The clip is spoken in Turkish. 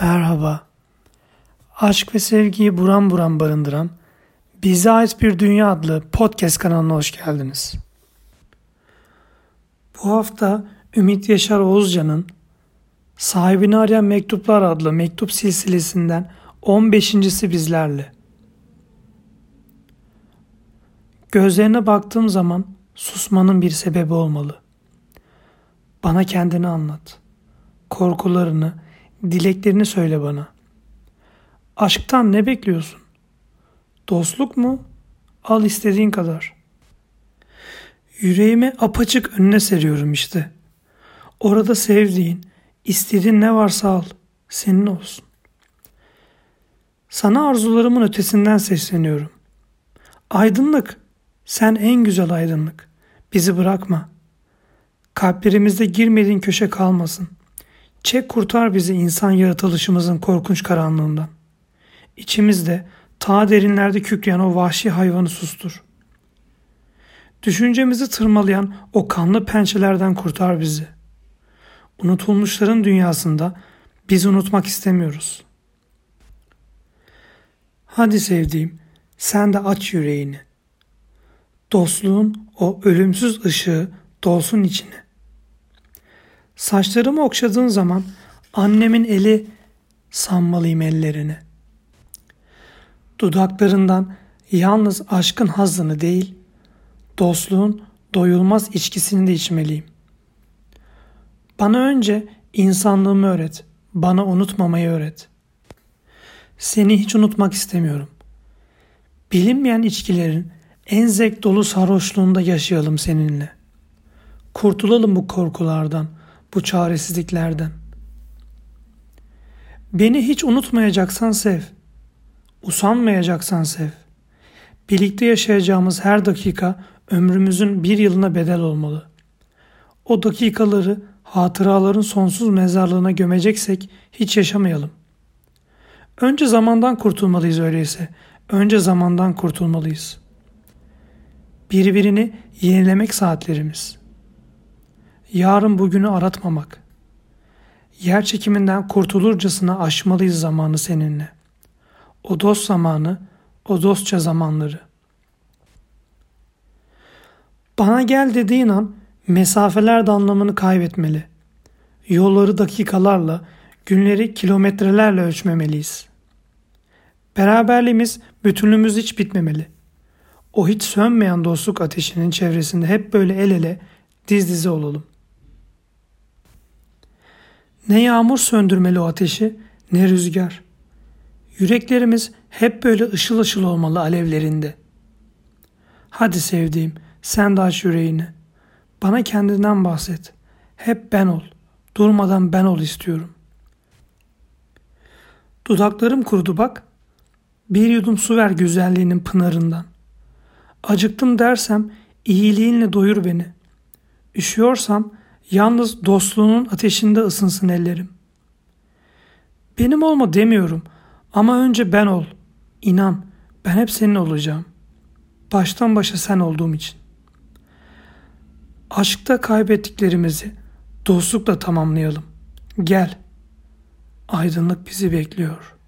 Merhaba. Aşk ve sevgiyi buram buram barındıran Bize Ait Bir Dünya adlı podcast kanalına hoş geldiniz. Bu hafta Ümit Yaşar Oğuzcan'ın Sahibini Arayan Mektuplar adlı mektup silsilesinden 15.si bizlerle. Gözlerine baktığım zaman susmanın bir sebebi olmalı. Bana kendini anlat. Korkularını, dileklerini söyle bana. Aşktan ne bekliyorsun? Dostluk mu? Al istediğin kadar. Yüreğimi apaçık önüne seriyorum işte. Orada sevdiğin, istediğin ne varsa al. Senin olsun. Sana arzularımın ötesinden sesleniyorum. Aydınlık, sen en güzel aydınlık. Bizi bırakma. Kalplerimizde girmediğin köşe kalmasın. Çek kurtar bizi insan yaratılışımızın korkunç karanlığından. İçimizde ta derinlerde kükreyen o vahşi hayvanı sustur. Düşüncemizi tırmalayan o kanlı pençelerden kurtar bizi. Unutulmuşların dünyasında biz unutmak istemiyoruz. Hadi sevdiğim sen de aç yüreğini. Dostluğun o ölümsüz ışığı dolsun içine. Saçlarımı okşadığın zaman annemin eli sanmalıyım ellerini. Dudaklarından yalnız aşkın hazzını değil, dostluğun doyulmaz içkisini de içmeliyim. Bana önce insanlığımı öğret, bana unutmamayı öğret. Seni hiç unutmak istemiyorum. Bilinmeyen içkilerin en zevk dolu sarhoşluğunda yaşayalım seninle. Kurtulalım bu korkulardan, bu çaresizliklerden. Beni hiç unutmayacaksan sev. Usanmayacaksan sev. Birlikte yaşayacağımız her dakika ömrümüzün bir yılına bedel olmalı. O dakikaları hatıraların sonsuz mezarlığına gömeceksek hiç yaşamayalım. Önce zamandan kurtulmalıyız öyleyse. Önce zamandan kurtulmalıyız. Birbirini yenilemek saatlerimiz. Yarın bugünü aratmamak. Yer çekiminden kurtulurcasına aşmalıyız zamanı seninle. O dost zamanı, o dostça zamanları. Bana gel dediğin an mesafeler de anlamını kaybetmeli. Yolları dakikalarla, günleri kilometrelerle ölçmemeliyiz. Beraberliğimiz, bütünlüğümüz hiç bitmemeli. O hiç sönmeyen dostluk ateşinin çevresinde hep böyle el ele, diz dize olalım. Ne yağmur söndürmeli o ateşi, ne rüzgar. Yüreklerimiz hep böyle ışıl ışıl olmalı alevlerinde. Hadi sevdiğim, sen de aç yüreğini. Bana kendinden bahset. Hep ben ol. Durmadan ben ol istiyorum. Dudaklarım kurudu bak. Bir yudum su ver güzelliğinin pınarından. Acıktım dersem iyiliğinle doyur beni. Üşüyorsam yalnız dostluğunun ateşinde ısınsın ellerim. Benim olma demiyorum ama önce ben ol. İnan ben hep senin olacağım. Baştan başa sen olduğum için. Aşkta kaybettiklerimizi dostlukla tamamlayalım. Gel. Aydınlık bizi bekliyor.''